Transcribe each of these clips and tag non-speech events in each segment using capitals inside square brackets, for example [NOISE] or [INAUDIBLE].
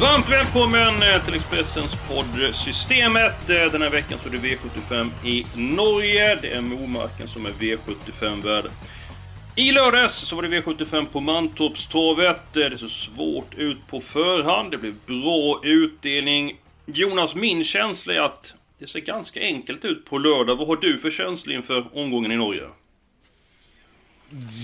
Varmt välkommen eh, till Expressens podd Systemet. Eh, den här veckan så är det V75 i Norge. Det är Momarken som är V75-värd. I lördags så var det V75 på Mantorpstorvet. Eh, det såg svårt ut på förhand. Det blev bra utdelning. Jonas, min känsla är att det ser ganska enkelt ut på lördag. Vad har du för känsla inför omgången i Norge?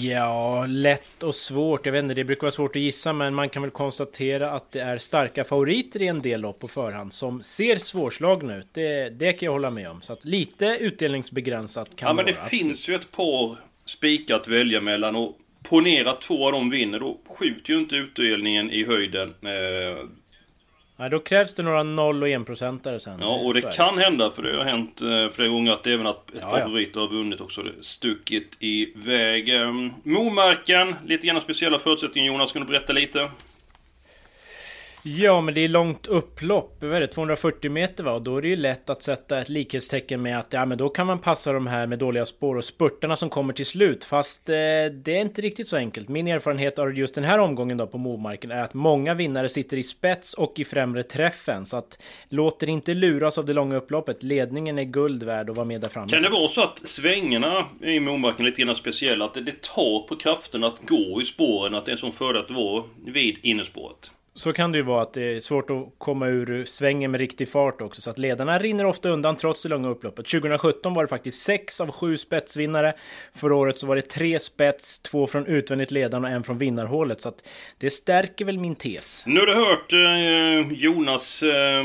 Ja, lätt och svårt. Jag vet inte, det brukar vara svårt att gissa, men man kan väl konstatera att det är starka favoriter i en del lopp på förhand som ser svårslagna ut. Det, det kan jag hålla med om. Så lite utdelningsbegränsat kan Ja, det men det vara. finns ju ett par spikar att välja mellan och ponera två av dem vinner, då skjuter ju inte utdelningen i höjden. Eh, Ja, då krävs det några 0 och 1 procentare sen. Ja, och det kan hända, för det har hänt eh, flera gånger, att även att ett Ja, par ja. favoriter har vunnit också. Stuckit iväg. Um, Momarken, lite grann speciella förutsättningar Jonas, kan du berätta lite? Ja, men det är långt upplopp. Vad är det? 240 meter va? Och då är det ju lätt att sätta ett likhetstecken med att ja, men då kan man passa de här med dåliga spår och spurterna som kommer till slut. Fast eh, det är inte riktigt så enkelt. Min erfarenhet av just den här omgången då på Momarken är att många vinnare sitter i spets och i främre träffen. Så att låt er inte luras av det långa upploppet. Ledningen är guld värd att vara med där framme. Kan det vara så att svängarna i Momarken är lite grann speciella? Att det, det tar på kraften att gå i spåren, att det är en sån fördel att vara vid innerspåret? Så kan det ju vara att det är svårt att komma ur svängen med riktig fart också. Så att ledarna rinner ofta undan trots det långa upploppet. 2017 var det faktiskt sex av sju spetsvinnare. Förra året så var det tre spets, två från utvändigt ledande och en från vinnarhålet. Så att det stärker väl min tes. Nu har du hört eh, Jonas eh,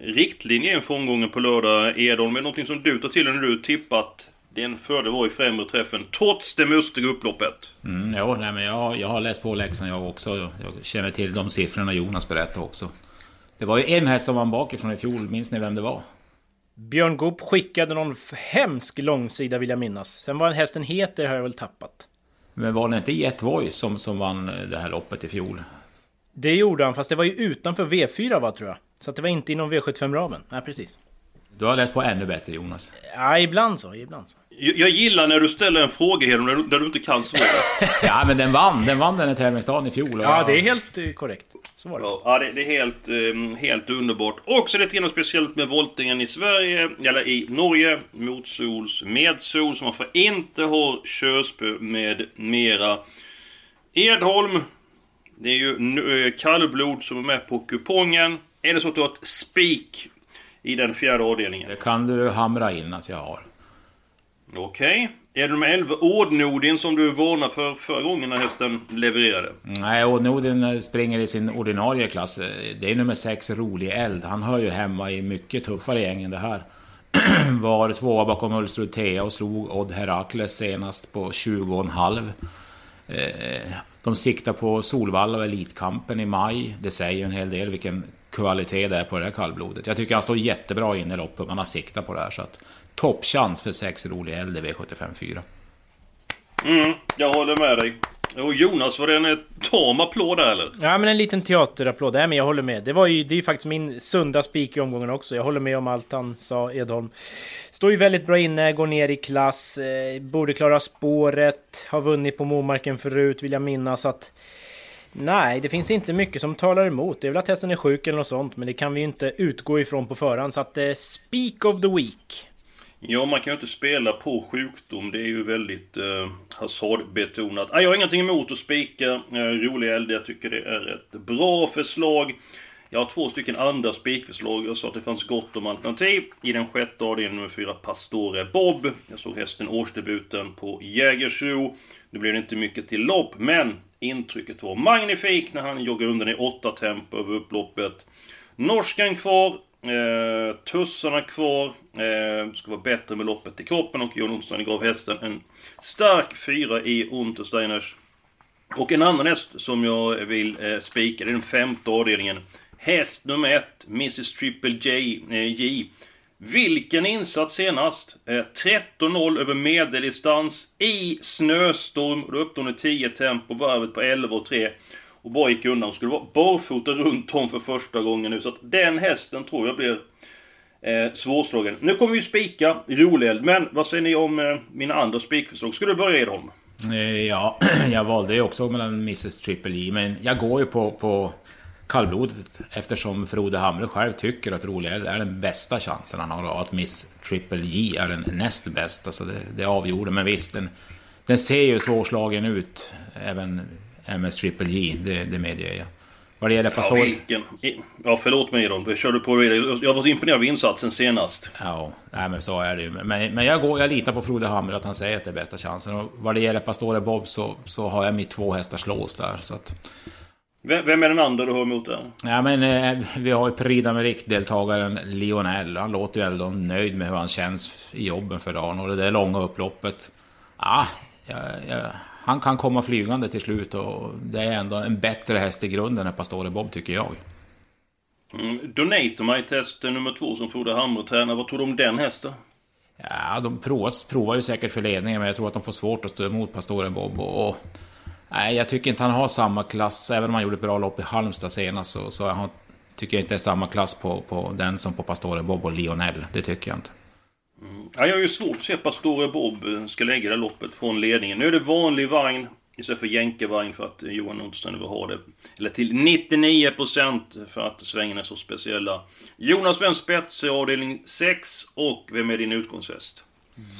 riktlinje inför omgången på lördag, Edholm. Är det någonting som du tar till dig när du tippat det är en fördel var i främre träffen, trots det mustiga upploppet? Mm, jo, nej, men jag, jag har läst på läxan jag också. Jag känner till de siffrorna Jonas berättade också. Det var ju en häst som vann bakifrån i fjol, minns ni vem det var? Björn Goop skickade någon hemsk långsida vill jag minnas. Sen vad hästen heter har jag väl tappat. Men var det inte Jet Voice som, som vann det här loppet i fjol? Det gjorde han, fast det var ju utanför V4 va tror jag. Så att det var inte inom V75-ramen. Nej, precis. Du har läst på ännu bättre Jonas. Ja, ibland så, ibland så. Jag, jag gillar när du ställer en fråga Hedlund, där, du- där du inte kan svara. [LAUGHS] Ja men den vann, den vann den här tävlingsdagen i fjol. och Ja, det är helt eh, korrekt. Så var det. Ja, det, det är helt, eh, helt underbart. Också lite grann speciellt med voltingen i Sverige, eller i Norge. Motsols, medsols, som man får inte ha körspö med mera. Edholm. Det är ju eh, kallblod som är med på kupongen. Är det så att du har ett spik i den fjärde avdelningen? Det kan du hamra in att jag har. Okej. Är det nummer 11, Ordnodin, som du varnade för förra gången när hästen levererade? Nej, ordnodin springer i sin ordinarie klass. Det är nummer 6, Rolig Eld. Han hör ju hemma i mycket tuffare gäng än det här. [CLEARS THROAT] Var tvåa bakom Ulstrud Thea och slog Odd Herakles senast på 20,5. Eh, de siktar på Solvalla och Elitkampen i maj. Det säger en hel del vilken kvalitet det är på det här kallblodet. Jag tycker han står jättebra in i loppet. Man har siktat på det här. Så att toppchans för 6 Rolig Eld i V75 4. Mm, jag håller med dig. Och Jonas, var det en tam applåd där eller? Ja, men en liten teaterapplåd. Nej, men jag håller med. Det var ju, det är ju faktiskt min sunda spik i omgången också. Jag håller med om allt han sa, Edholm. Står ju väldigt bra inne, går ner i klass, eh, borde klara spåret, har vunnit på Momarken förut, vill jag minnas att... Nej, det finns inte mycket som talar emot. Det är väl att hästen är sjuk eller något sånt, men det kan vi ju inte utgå ifrån på förhand. Så att eh, Speak of the Week. Ja, man kan ju inte spela på sjukdom. Det är ju väldigt eh, hasardbetonat. Jag har ingenting emot att spika eh, rolig eld. Jag tycker det är ett bra förslag. Jag har två stycken andra spikförslag. Jag sa att det fanns gott om alternativ. I den sjätte avdelningen nummer fyra Pastore Bob. Jag såg hästen årsdebuten på Jägersro. Nu blev det inte mycket till lopp, men intrycket var magnifikt när han joggade undan i åtta tempo över upploppet. Norskan kvar. Eh, tussarna kvar. Eh, ska vara bättre med loppet i kroppen och Jon Olsson gav hästen en stark fyra i Untersteiners. Och en annan häst som jag vill eh, spika, det är den femte avdelningen. Häst nummer ett, Mrs Triple J. Eh, J. Vilken insats senast! Eh, 13-0 över medeldistans i snöstorm. Då uppnådde hon 10 tempo, varvet på 11 och 3. Och bara gick undan. Hon skulle vara barfota runt om för första gången nu. Så att den hästen tror jag blir eh, svårslagen. Nu kommer vi spika Roleld. men vad säger ni om eh, mina andra spikförslag? Ska du börja Edholm? dem? Ja, [CLEARS THROAT] jag valde ju också mellan Mrs Triple E, men jag går ju på, på kallblodet eftersom Frode Hamre själv tycker att Rolig är den bästa chansen han har och att Miss Triple J är den näst bästa. Så det, det avgjorde, men visst, den, den ser ju svårslagen ut. Även MS Triple J, det, det medger jag. Vad det gäller Ja, Pastor... vilken... I- Ja, förlåt mig Edholm. Jag körde på vidare. Jag var så imponerad av insatsen senast. Ja, nej, men så är det ju. Men, men jag, går, jag litar på Frode Hamre att han säger att det är bästa chansen. Och vad det gäller Pastore Bob så, så har jag mitt två hästars lås där. Så att, Vem, är den andra du har emot där? Ja men eh, vi har ju Prix d'Amérique-deltagaren Lionel. Han låter ju ändå nöjd med hur han känns i jobben för dagen. Och det där långa upploppet. Ja, ja, ja, han kan komma flygande till slut och det är ändå en bättre häst i grunden än Pastore Bob tycker jag. Mm, Donatomite häst nummer två som Frode Hamre tränar. Vad tror du om den hästen? Ja, de provar, provar ju säkert för ledningen men jag tror att de får svårt att stå emot Pastore Bob. Och, och, nej, jag tycker inte han har samma klass. Även om han gjorde ett bra lopp i Halmstad senast så, så han, tycker jag inte det är samma klass på, på den som på Pastore Bob och Lionel. Det tycker jag inte. Mm. Ja, jag har ju svårt att se att Pastore Bob eh, ska lägga det loppet från ledningen. Nu är det vanlig vagn istället för jänkarvagn för att eh, Johan Nordström vill ha det. Eller till 99% för att svängarna är så speciella. Jonas Svens spets i avdelning 6 och vem är din utgångshäst?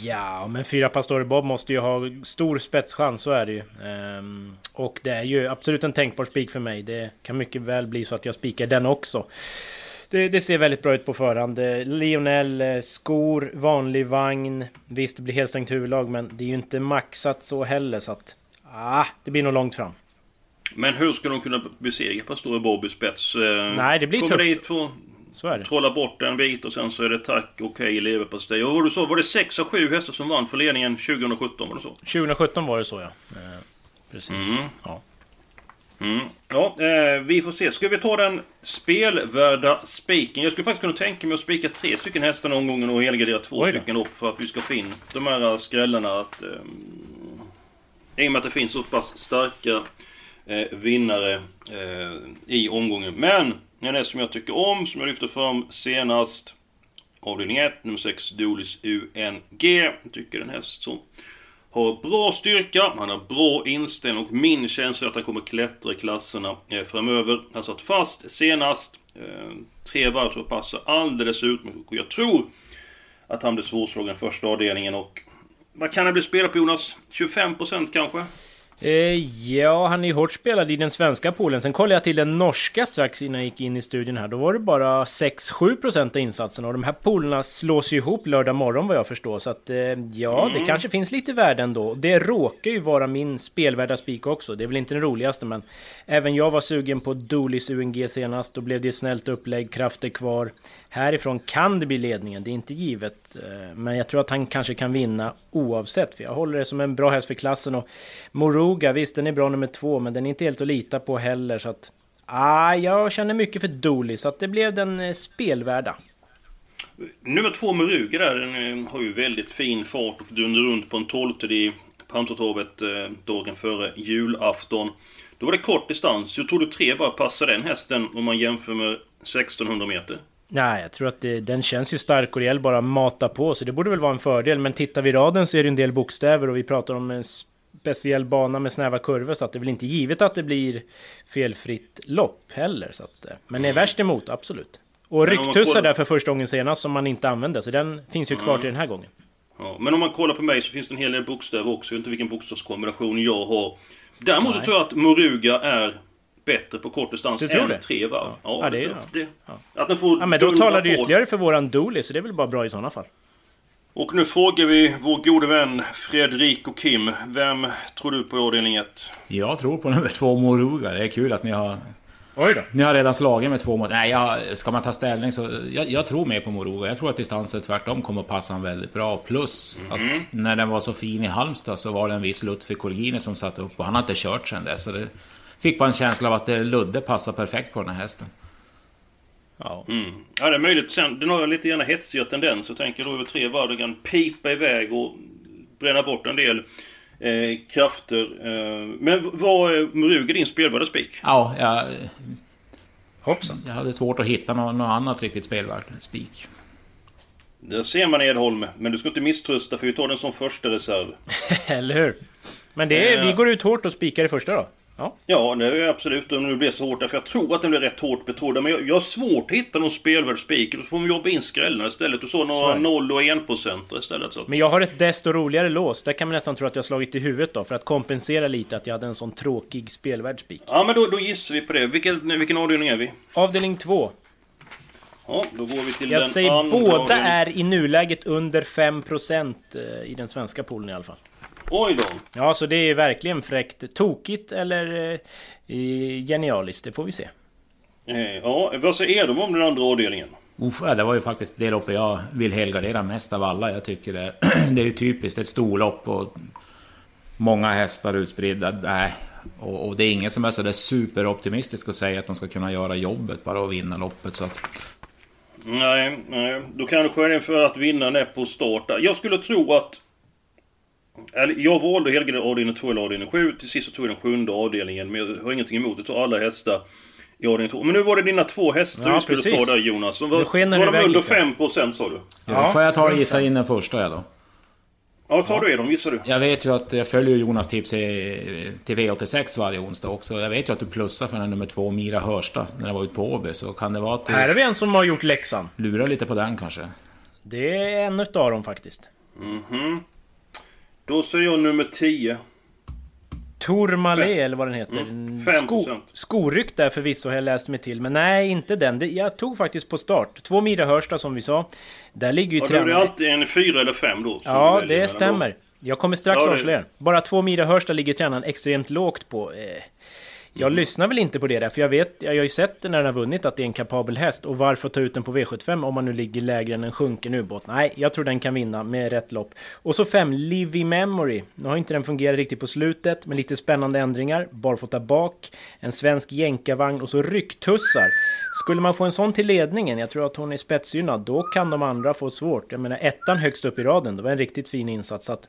Ja, men fyra Pastore Bob måste ju ha stor spetschans, så är det ju. Ehm, och det är ju absolut en tänkbar spik för mig. Det kan mycket väl bli så att jag spikar den också. Det, det ser väldigt bra ut på förhand. Eh, Lionel, eh, skor, vanlig vagn. Visst, det blir helstängt huvudlag, men det är ju inte maxat så heller, så att... Ah, det blir nog långt fram. Men hur ska de kunna besegra Pastore Bob i spets? Eh, Nej, det blir kommer tufft. Så är det. trolla bort en bit och sen så är det tack, okej, leverpastej. Och vad du sa, var det 6 av 7 hästar som vann för ledningen 2017? Var det så? 2017 var det så, ja. Eh, precis. Mm. Ja. Mm. Ja, eh, vi får se. Ska vi ta den spelvärda spiken? Jag skulle faktiskt kunna tänka mig att spika tre stycken hästar någon gång och helgardera två stycken upp för att vi ska få in de här skrällarna. Att, eh, I och med att det finns så pass starka eh, vinnare eh, i omgången. Men en häst som jag tycker om, som jag lyfte fram senast. Avdelning 1, nummer 6, Dolis UNG. Jag tycker det är en häst som har bra styrka, han har bra inställning och min känsla är att han kommer klättra i klasserna eh, framöver. Han satt fast senast. Eh, tre varv tror jag passar alldeles utmärkt. Och jag tror att han blir svårslagen första avdelningen och... Vad kan det bli spelad på Jonas? 25% kanske? Eh, ja, han är ju hårt spelad i den svenska poolen. Sen kollade jag till den norska strax innan jag gick in i studion här. Då var det bara 6-7% av insatserna. Och de här poolerna slås ju ihop lördag morgon vad jag förstår. Så att eh, ja, det kanske finns lite värde ändå. Det råkar ju vara min spelvärda spik också. Det är väl inte den roligaste men... Även jag var sugen på Dolis UNG senast. Då blev det snällt upplägg, krafter kvar. Härifrån kan det bli ledningen, det är inte givet. Eh, men jag tror att han kanske kan vinna oavsett. För jag håller det som en bra häst för klassen. Och Moruga, visst den är bra nummer två, men den är inte helt att lita på heller. Så att... Ah, jag känner mycket för Dooley, så att det blev den eh, spelvärda. Nummer två Moruga, där, den eh, har ju väldigt fin fart och dundrar runt på en tolvtid i Pansartorvet dagen före julafton. Då var det kort distans. Jag tror du tre var passar den hästen om man jämför med 1600 meter? Nej, jag tror att det, den känns ju stark och rejäl bara mata på, så det borde väl vara en fördel. Men tittar vi i raden så är det en del bokstäver och vi pratar om en speciell bana med snäva kurvor, så att det är väl inte givet att det blir felfritt lopp heller. Så att, eh, men är värst emot, absolut. Och rycktussar där för första gången senast som man inte använde, så den finns ju kvar Mm. till den här gången. Ja, men om man kollar på mig så finns det en hel del bokstäver också. Jag vet inte vilken bokstavskombination jag har. Däremot så tror jag att Moruga är bättre på kort distans Du tror än det? tre varv. Ja, Ja, det, det jag. ja. det, Att den får Ja, men då talar det på. ytterligare för våran Dooley, så det är väl bara bra i sådana fall. Och nu frågar vi vår gode vän Fredrik och Kim. Vem tror du på i avdelning 1? Jag tror på nummer två Moruga. Det är kul att ni har Oj då. Ni har redan slagit med två mot... Nej, jag, ska man ta ställning så... Jag, jag tror mer på Moruga. Jag tror att distansen tvärtom kommer att passa han väldigt bra. Plus att när den var så fin i Halmstad så var det en viss Lutfi Kolgini som satt upp och han har inte kört sen dess. Så det fick bara en känsla av att det Ludde passar perfekt på den här hästen. Ja. Mm. Ja, det är möjligt. Sen, den har lite grann hetsiga tendenser. Tänker då över tre varv. Kan pipa iväg och bränna bort en del eh, krafter. Eh, men vad är Muruga din spelvärda spik? Ja, jag, Hoppsan. jag hade svårt att hitta något, något annat riktigt spelvärt spik. Där ser man Edholm. Men du ska inte misströsta för vi tar den som första reserv. [LAUGHS] Eller hur? Men det är, Eh. vi går ut hårt och spikar i första då. Ja. Ja, det är absolut. Om det blir så hårt. För jag tror att den blir rätt hårt betrodd. Men jag, jag har svårt att hitta någon spelvärd spik. Då får vi jobba in skrällarna istället. Och så några det. 0 och 1 procent istället. Så. Men jag har ett desto roligare lås. Där kan man nästan tro att jag slagit i huvudet då. För att kompensera lite att jag hade en sån tråkig spelvärd spik. Ja, men då, då gissar vi på det. Vilken, vilken avdelning är vi? Avdelning 2. Ja, då går vi till Jag den säger båda avdelningen. är i nuläget under 5% eh, i den svenska poolen i alla fall. Oj då. Ja, så det är verkligen fräckt. Tokigt eller eh, genialiskt, det får vi se. Eh, Ja, vad säger de om den andra avdelningen? Uff, det var ju faktiskt det loppet jag vill helgardera mest av alla. Jag tycker det, [CLEARS THROAT] det är ju typiskt ett storlopp och många hästar utspridda. Nej. Och, och det är ingen som är så där superoptimistisk och säger att de ska kunna göra jobbet bara och vinna loppet. Så att, Nej, nej. Då kanske det är för att vinnaren är på start. Jag skulle tro att... Eller, jag valde helgardera avdelning 2 eller avdelning 7. Till sist så tog jag den sjunde avdelningen. Men jag har ingenting emot att ta alla hästar i avdelning 2. Men nu var det dina två hästar Ja, vi skulle precis. ta där Jonas. Var, var det de under lite. 5% sa du? ja, då får jag ta och gissa in den första jag då. Ja, tar du er dem gissar du? Jag vet ju att jag följer Jonas tips i, till V86 varje onsdag också. Jag vet ju att du plussar för den nummer två, Mira Hörsta, när jag var ute på Åby. Så kan det vara att du Här har vi en som har gjort läxan. lurar lite på den kanske? Det är en utav dem faktiskt. Mhm. Då säger jag nummer 10. Tourmalet eller vad den heter. Mm, fem Sko, procent. skorykt där förvisso har jag läst mig till. Men nej, inte den. Det, jag tog faktiskt på start. Två Mira Hörsta som vi sa. Där ligger ju Ja, det blir tränaren... alltid en 4 eller 5 då. Ja, det stämmer. Jag kommer strax Ja, det- avslöja. Bara två Mira Hörsta ligger tränaren extremt lågt på. Eh, jag Mm. lyssnar väl inte på det där, för jag vet, jag har ju sett när den har vunnit att det är en kapabel häst. Och varför ta ut den på V75 om man nu ligger lägre än en sjunken ubåt? Nej, jag tror den kan vinna med rätt lopp. Och så fem, Livy Memory. Nu har inte den fungerat riktigt på slutet, med lite spännande ändringar. Barfota bak, en svensk jänkarvagn och så rycktussar. Skulle man få en sån till ledningen, jag tror att hon är spetsgynnad, då kan de andra få svårt. Jag menar ettan högst upp i raden, det var en riktigt fin insats. Att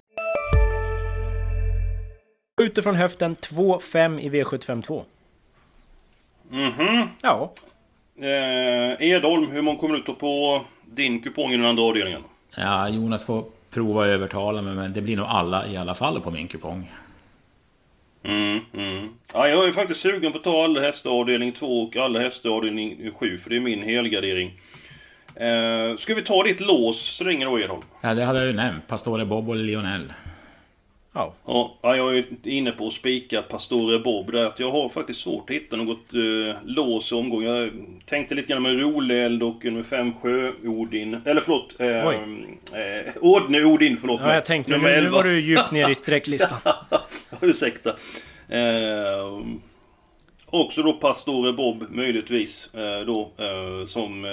Skjuter från höften 2-5 i V752. Mhm. Ja, Eh, Edholm, hur många kommer du ta på din kupong i den andra avdelningen? Ja, Jonas får prova att övertala mig, men det blir nog alla i alla fall på min kupong. Mm, mm. Ja, jag är faktiskt sugen på att ta alla hästar avdelning 2 och alla hästar avdelning 7, för det är min helgardering. Eh, ska vi ta ditt lås så länge då, Edholm? Ja, det hade jag ju nämnt. Pastore Bob och Lionel. Ja. Ja, ja, jag är inne på att spika Pastore Bob där. Att jag har faktiskt svårt att hitta något eh, lås i omgång. Jag tänkte lite grann med Roleld och nummer 5 Sjö-Odin. Eller förlåt. Eh, eh, Odne Odin, förlåt ja mig. jag tänkte Nummer nu, nu 11. var du djupt ner i sträcklistan. [LAUGHS] Ursäkta. Eh, också då Pastore Bob möjligtvis. Eh, då eh, som eh,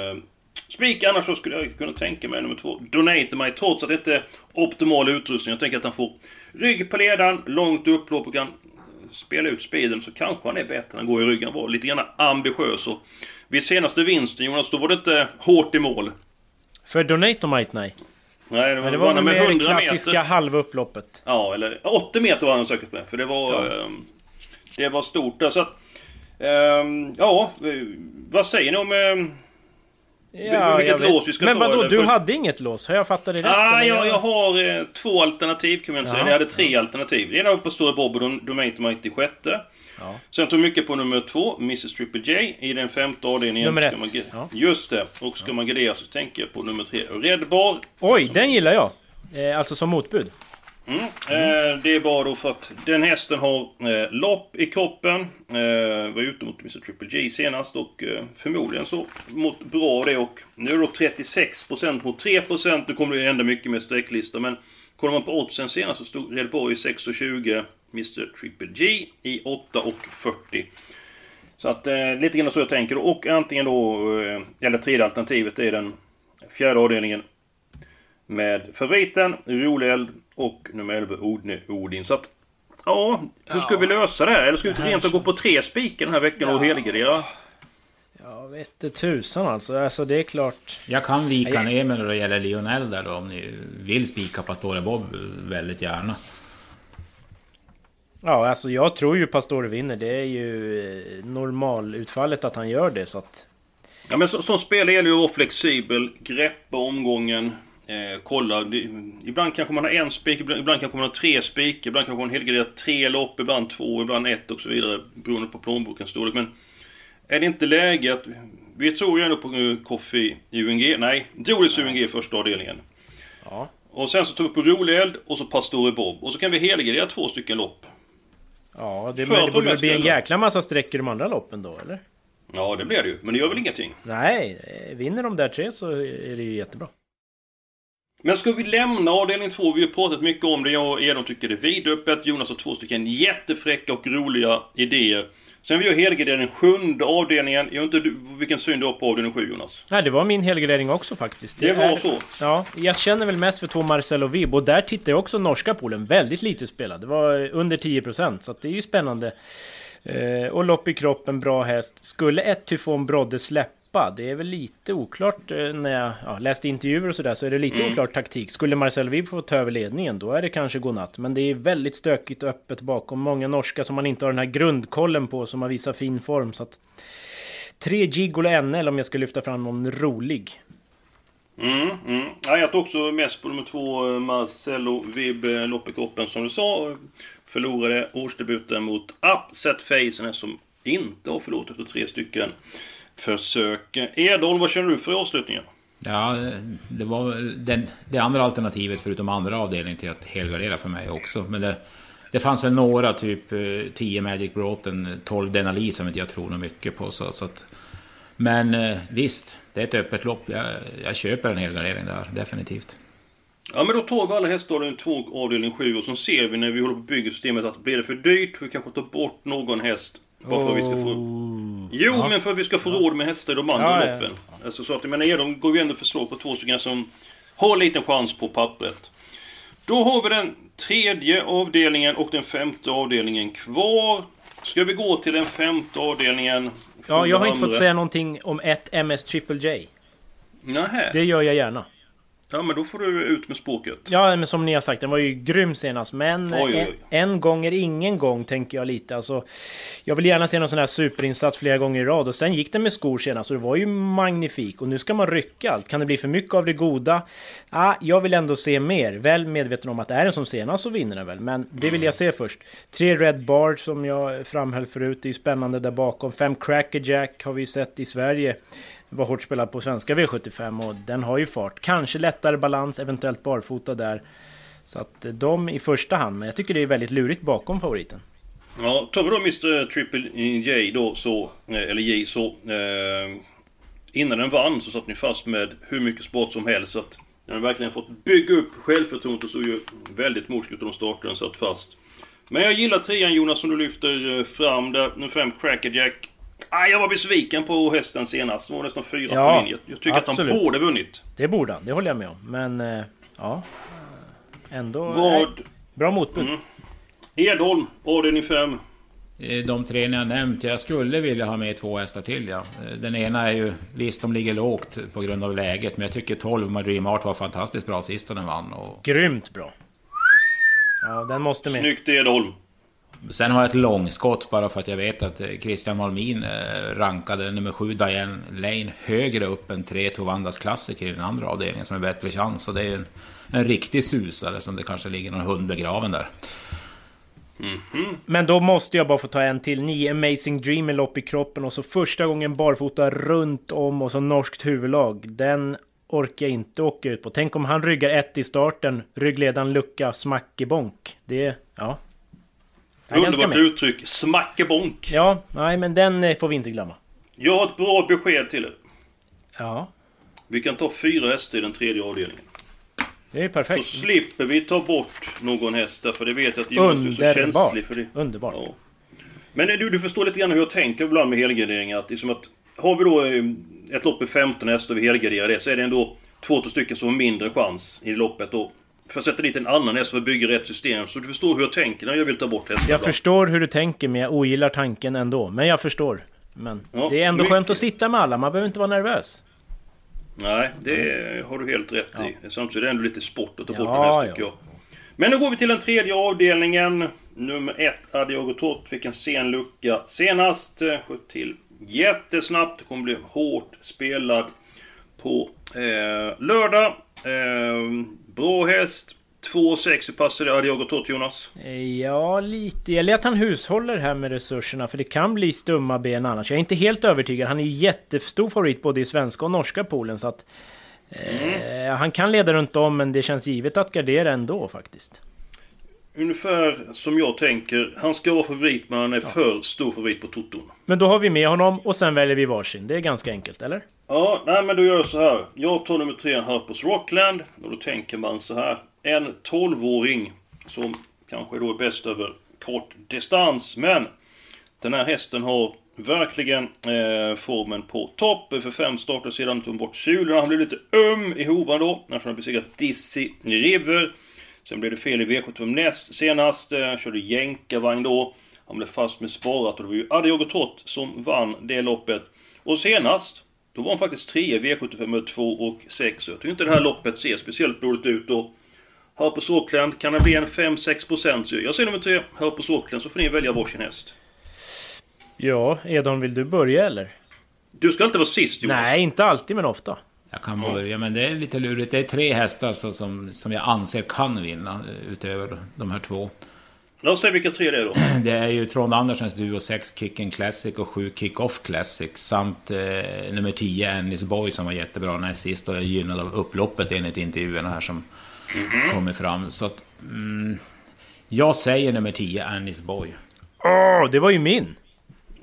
spik. Annars så skulle jag kunna tänka mig nummer två. Donate mig trots att det inte är optimal utrustning. Jag tänker att han får rygg på ledaren, långt upplopp och kan spela ut speeden så kanske han är bättre än att gå i ryggen. Han var lite grann ambitiös och vid senaste vinsten Jonas, då var det inte hårt i mål. För Donatomite nej. Nej, det var, det var med mer det 100 klassiska meter. halva upploppet. Ja, eller 80 meter var han säkert med. För det var... ehm, det var stort där. Så att... ehm, ja, eh, vad säger ni om... ehm, Ja, vilket lås vi ska Men ta? vadå, du För- hade inget lås? Har jag fattat det rätt? Ah, jag, jag har eh, två alternativ kan man säga. Ja. Jag hade tre alternativ. Det ena var på Stora Bob och Dom- Domain to Mighty sjätte. Sen tog mycket på nummer två, Mrs Triple J. I den femte avdelningen. Nummer ett. Man, Ja. Just det. Och ska man gardera så tänker jag på nummer tre, Red Bar. Oj, den gillar jag! Eh, alltså som motbud. Mm. Eh, det är bara då för att den hästen har eh, lopp i kroppen. Eh, var ute mot Mr Triple G senast och eh, förmodligen så mått bra det och nu är det då 36% mot 3%. Nu kommer det ju hända mycket med sträcklistor, men kollar man på oddsen senast så stod Red Borg i 6,20 Mr Triple G i 8,40. Så att eh, lite grann så jag tänker och antingen då, eh, eller tredje alternativet är den fjärde avdelningen med favoriten, Rolig Eld och nummer 11, Odne Odin. Så att... Ja, hur ska vi lösa det här? Eller ska vi rent och gå på tre spikar den här veckan och helgardera? Jag vet inte tusan alltså. Alltså det är klart. Jag kan vika ner mig när det gäller Lionel där då om ni vill spika Pastore Bob väldigt gärna. Ja, alltså jag tror ju Pastore vinner. Det är ju eh, normalutfallet att han gör det så att... Ja men så, som spelare gäller det att vara flexibel, greppa omgången, eh, kolla. Ibland kanske man har en spik, ibland, ibland kanske man har tre spik, ibland kanske man helgarderar tre lopp, ibland två, ibland ett och så vidare. Beroende på plånbokens storlek. Men är det inte läge att... Vi tror ju ändå på uh, Coffee UNG. Nej, Doris UNG första avdelningen. Ja. Och sen så tar vi på Rolig Eld och så Pastore Bob. Och så kan vi helgardera två stycken lopp. Ja, det, men det de borde väl bli en jäkla massa streck i de andra loppen då, eller? Ja, det blir det ju. Men det gör väl ingenting. Nej, eh, vinner de där tre så är det ju jättebra. Men ska vi lämna avdelning två? Vi har pratat mycket om det. Jag och Edon tycker det är vidöppet. Jonas har två stycken jättefräcka och roliga idéer. Sen vill jag helgardera den sjunde avdelningen. Jag vet inte vilken syn du har på avdelning sju, Jonas. Nej, det var min helgardering också faktiskt. Det var så? Ja, jag känner väl mest för två Marcel och Vib. Och där tittar jag också norska poolen. Väldigt lite spelad. Det var under 10%. Så att det är ju spännande. Eh, och lopp i kroppen, bra häst. Skulle ett Tyfon Brodde släppa? Det är väl lite oklart eh, när jag ja, läste intervjuer och sådär. Så är det lite Mm. oklart taktik. Skulle Marcel Vib få ta över ledningen, då är det kanske godnatt. Men det är väldigt stökigt och öppet bakom. Många norska som man inte har den här grundkollen på, som har visat fin form. Så att... Tre Gigolo NL om jag ska lyfta fram någon rolig. Mm, mm. Ja, jag tog också mest på nummer två, eh, Marcello Vib, eh, lopp i kroppen som du sa. Förlorade årsdebuten mot Upset Face, som inte har förlorat efter tre stycken försök. Edholm, vad känner du för avslutningen? Ja, det var den, det andra alternativet förutom andra avdelningen till att helgardera för mig också. Men det, det fanns väl några, typ eh, 10 Magic Broughton, 12 Denali som inte jag tror något mycket på. Så, så att, men eh, visst, det är ett öppet lopp. Jag, jag köper en helgardering där, definitivt. Ja men då tar vi alla hästar avdelning 2 och avdelning 7 och så ser vi när vi håller på att bygga systemet att blir det för dyrt, vi kanske tar bort någon häst. Bara för att vi ska få... Jo, Ja. men för att vi ska få råd med hästar i de andra Ja, ja, ja. loppen. Alltså så att, jag menar, Edholm går ju ändå förslag på två stycken som har en liten chans på pappret. Då har vi den tredje avdelningen och den femte avdelningen kvar. Ska vi gå till den femte avdelningen? Ja, jag har inte fått säga någonting om ett MS Triple J. Nähä. Det gör jag gärna. Ja, men då får du ut med språket. Ja, men som ni har sagt, den var ju grym senast. Men Oj, oj, en, oj. en gång är ingen gång, tänker jag lite. Alltså, jag vill gärna se någon sån här superinsats flera gånger i rad. Och sen gick den med skor senast, och det var ju magnifik. Och nu ska man rycka allt. Kan det bli för mycket av det goda? Ah, jag vill ändå se mer. Väl medveten om att är den som senast så vinner den väl. Men det vill jag se först. Tre Red Bar som jag framhöll förut. Det är ju spännande där bakom. Fem Crackerjack har vi sett i Sverige. Var hårt spelad på svenska V75 och den har ju fart. Kanske lättare balans, eventuellt barfota där. Så att eh, de i första hand, men jag tycker det är väldigt lurigt bakom favoriten. Ja, tar vi då Mr eh, Triple J då så, eh, eller J så... Eh, innan den vann så satt ni fast med hur mycket sport som helst. Så att den har verkligen fått bygga upp självförtroendet och såg ju väldigt morsk ut de starten. den satt fast. Men jag gillar trean Jonas som du lyfter fram där. Nummer 5 Crackerjack. Ah, jag var besviken på hästen senast. Det var nästan fyra Ja, på linje. Jag tycker att absolut. han borde vunnit. Det borde han, det håller jag med om. Men eh, ja... Ändå... Vad- bra motbud. Mm. Edholm, avdelning 5. Eh, De tre ni har nämnt, jag skulle vilja ha med två hästar till ja. Eh, Den ena är ju, visst de ligger lågt på grund av läget, men jag tycker 12 med Dream Art var fantastiskt bra sist och den vann. Och Grymt bra. Ja, den måste med. Snyggt Edholm. Sen har jag ett långskott bara för att jag vet att eh, Christian Malmin eh, rankade nummer sju Diane Lane högre upp än tre Tovandas klassiker i den andra avdelningen som är bättre chans. Så det är en, en riktig susare som det kanske ligger någon hund begraven där. Mm-hmm. Men då måste jag bara få ta en till. Nio Amazing Dream med lopp i kroppen och så första gången barfota runt om och så norskt huvudlag. Den orkar jag inte åka ut på. Tänk om han ryggar ett i starten, ryggledaren lucka, smackebonk. Det, ja. Underbart uttryck. Smackebonk. Ja, nej men den eh, får vi inte glömma. Jag har ett bra besked till er. Ja, Vi kan ta fyra hästar i den tredje avdelningen. det är perfekt. Så slipper vi ta bort någon häst för det vet jag att Jonas är så känslig för det. Underbart. Ja. Men du, du förstår lite grann hur jag tänker ibland med helgarderingar. Att, liksom att har vi då eh, ett lopp med 15 hästar och vi helgarderar det så är det ändå två, tre stycken som har mindre chans i loppet. Och för att sätta dit en annan häst för att bygga rätt system. Så du förstår hur jag tänker när jag vill ta bort hästar. Jag förstår hur du tänker men jag ogillar tanken ändå. Men jag förstår. Men Ja, det är ändå mycket. skönt att sitta med alla, man behöver inte vara nervös. Nej, det har du helt rätt i. Samtidigt är det ändå lite sport att ta bort Ja, en häst tycker ja. jag. Men nu går vi till den tredje avdelningen. Nummer ett, Adiago Tot, fick en sen lucka senast. Sköt till jättesnabbt. Det kommer bli hårt spelad på eh, lördag. Eh, bra häst. 2,6 passade Adiago Tot, Jonas. Ja, lite. Gäller att han hushåller här med resurserna, för det kan bli stumma ben annars. Jag är inte helt övertygad. Han är ju jättestor favorit både i svenska och norska poolen, så att... Eh, han kan leda runt om, men det känns givet att gardera ändå faktiskt. Ungefär som jag tänker. Han ska vara favorit, men han är för stor favorit på Toton. Men då har vi med honom och sen väljer vi varsin. Det är ganska enkelt, eller? Ja, nej men då gör jag så här. Jag tar nummer tre, Harpers Rockland. Och då tänker man så här. En 12-åring som kanske då är bäst över kort distans. Men den här hästen har verkligen eh, formen på topp. För fem starter sedan tog han bort sulorna. Han blev lite öm i hovan då. När han besegrat Dizzy River. Sen blev det fel i V75 näst senast. Eh, körde jänkarvagn då. Han blev fast med sparat och det var ju Adiago Trott som vann det loppet. Och senast, då var han faktiskt 3 i V75 med 2 och 6. Så jag tycker inte det här loppet ser speciellt dåligt ut. Och Harpers Auckland, kan det bli en 5-6% så jag säger nummer 3, Harpers Auckland, så får ni välja varsin häst. Ja, Edholm, vill du börja eller? Du ska inte vara sist Jonas. Nej, inte alltid men ofta. Jag kan börja, men det är lite lurigt. Det är tre hästar så, som, som jag anser kan vinna eh, utöver de här två. Låt oss se vilka tre det är då. [CLEARS THROAT] Det är ju Trond Andersens duo 6 Kicken Classic och 7 Kick-Off Classic samt eh, nummer 10 Ennis Boy som var jättebra näst sist och är gynnad av upploppet enligt intervjuerna här som kommer fram. Så att... Mm, jag säger nummer 10 Ennis Boy. Åh, det var ju min!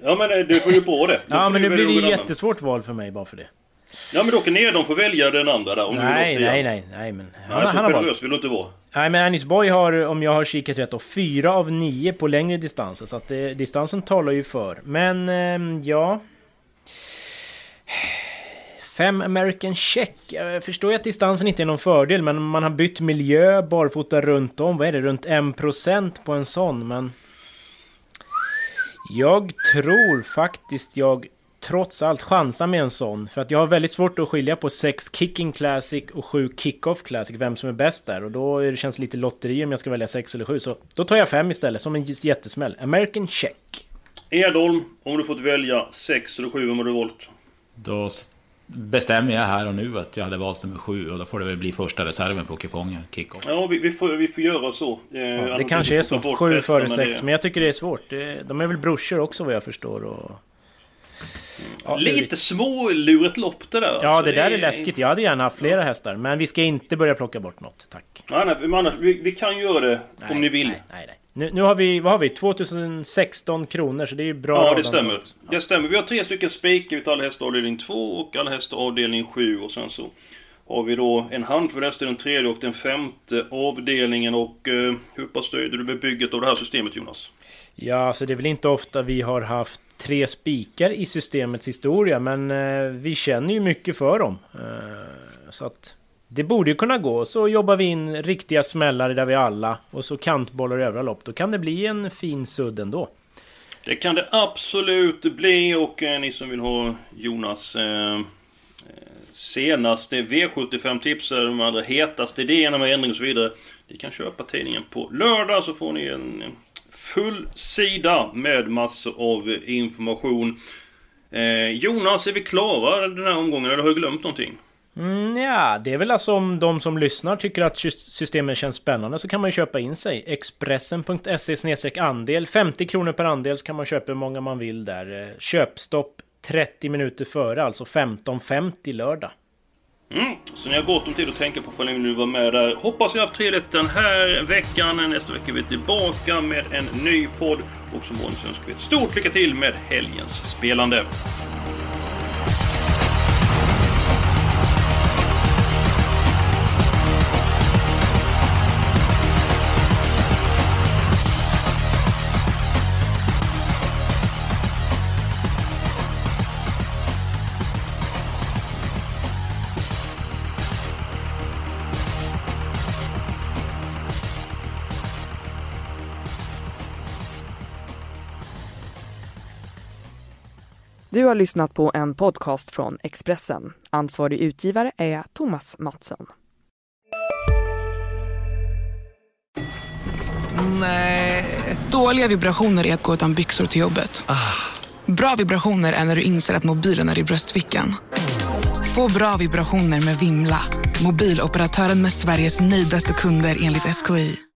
Ja men eh, det får ju på det. Ja, men blir det ju annan. jättesvårt val för mig bara för det. Ja men då kan ni de får välja den andra där om Nej, du vill ha nej, nej, nej, men... Nej, Han, så han generös vill du inte vara. Nej, men Anis Boy har, om jag har kikat rätt, då, fyra av nio på längre distanser. Så att det, distansen talar ju för. Men, ehm, ja... Fem American Check. Jag förstår ju att distansen inte är någon fördel, men man har bytt miljö barfota runt om. Vad är det? Runt 1% på en sån, men... Jag tror faktiskt jag trots allt chansar med en sån. För att jag har väldigt svårt att skilja på 6 Kicking Classic och 7 Kick-Off Classic. Vem som är bäst där. Och då är det känns lite lotteri om jag ska välja 6 eller 7. Så då tar jag 5 istället, som en jättesmäll. American Check. Edholm, om du fått välja 6 eller 7, vem har du valt? Då bestämmer jag här och nu att jag hade valt nummer 7 och då får det väl bli första reserven på kupongen, Kick-Off. Ja, vi, vi, får, vi får göra så. Eh, Ja, det kanske är så. bort 7 hästar, före men 6. det- Men jag tycker det är svårt. De är väl brorsor också vad jag förstår. Och... Ja. Lite smålurigt lopp det där. Ja, alltså. det där är läskigt. Jag hade gärna haft flera hästar. Men vi ska inte börja plocka bort något. Tack. Nej, nej, men annars, vi, vi kan göra det om ni vill. Nej, nej, nej. Nu, nu har vi, vad har vi? 2016 kronor, så det är ju bra. Ja, det stämmer. Det stämmer. Vi har tre stycken spikar utav alla hästar avdelning 2 och alla hästar avdelning 7 och sen så har vi då en handfull hästar i den tredje och den femte avdelningen och eh, hur pass är du bygget av det här systemet Jonas? Ja, så det är väl inte ofta vi har haft tre spikar i systemets historia, men eh, vi känner ju mycket för dem. Eh, så att det borde ju kunna gå. Så jobbar vi in riktiga smällare där vi alla och så kantbollar i övriga lopp. Då kan det bli en fin sudd ändå. Det kan det absolut bli och eh, ni som vill ha Jonas eh, eh senaste V75-tips, de allra hetaste idéerna med ändring och så vidare. Ni kan köpa tidningen på lördag så får ni en full sida med massor av information. Eh, Jonas, är vi klara den här omgången eller har jag glömt någonting? Mm, ja, det är väl alltså om de som lyssnar tycker att systemet känns spännande så kan man ju köpa in sig. Expressen.se andel 50 kronor per andel så kan man köpa hur många man vill där. Eh, köpstopp 30 minuter före, alltså 15.50 lördag. Mm, så ni har gott om tid att tänka på om ni vill vara med där. Hoppas ni har haft trevligt den här veckan. Nästa vecka är vi tillbaka med en ny podd. Och som vanligt önskar vi ett stort lycka till med helgens spelande. Du har lyssnat på en podcast från Expressen. Ansvarig utgivare är Thomas Mattsson. Nej. Dåliga vibrationer är att gå utan byxor till jobbet. Ah. Bra vibrationer är när du inser att mobilen är i bröstfickan. Få bra vibrationer med Vimla. Mobiloperatören med Sveriges nöjdaste kunder enligt SKI.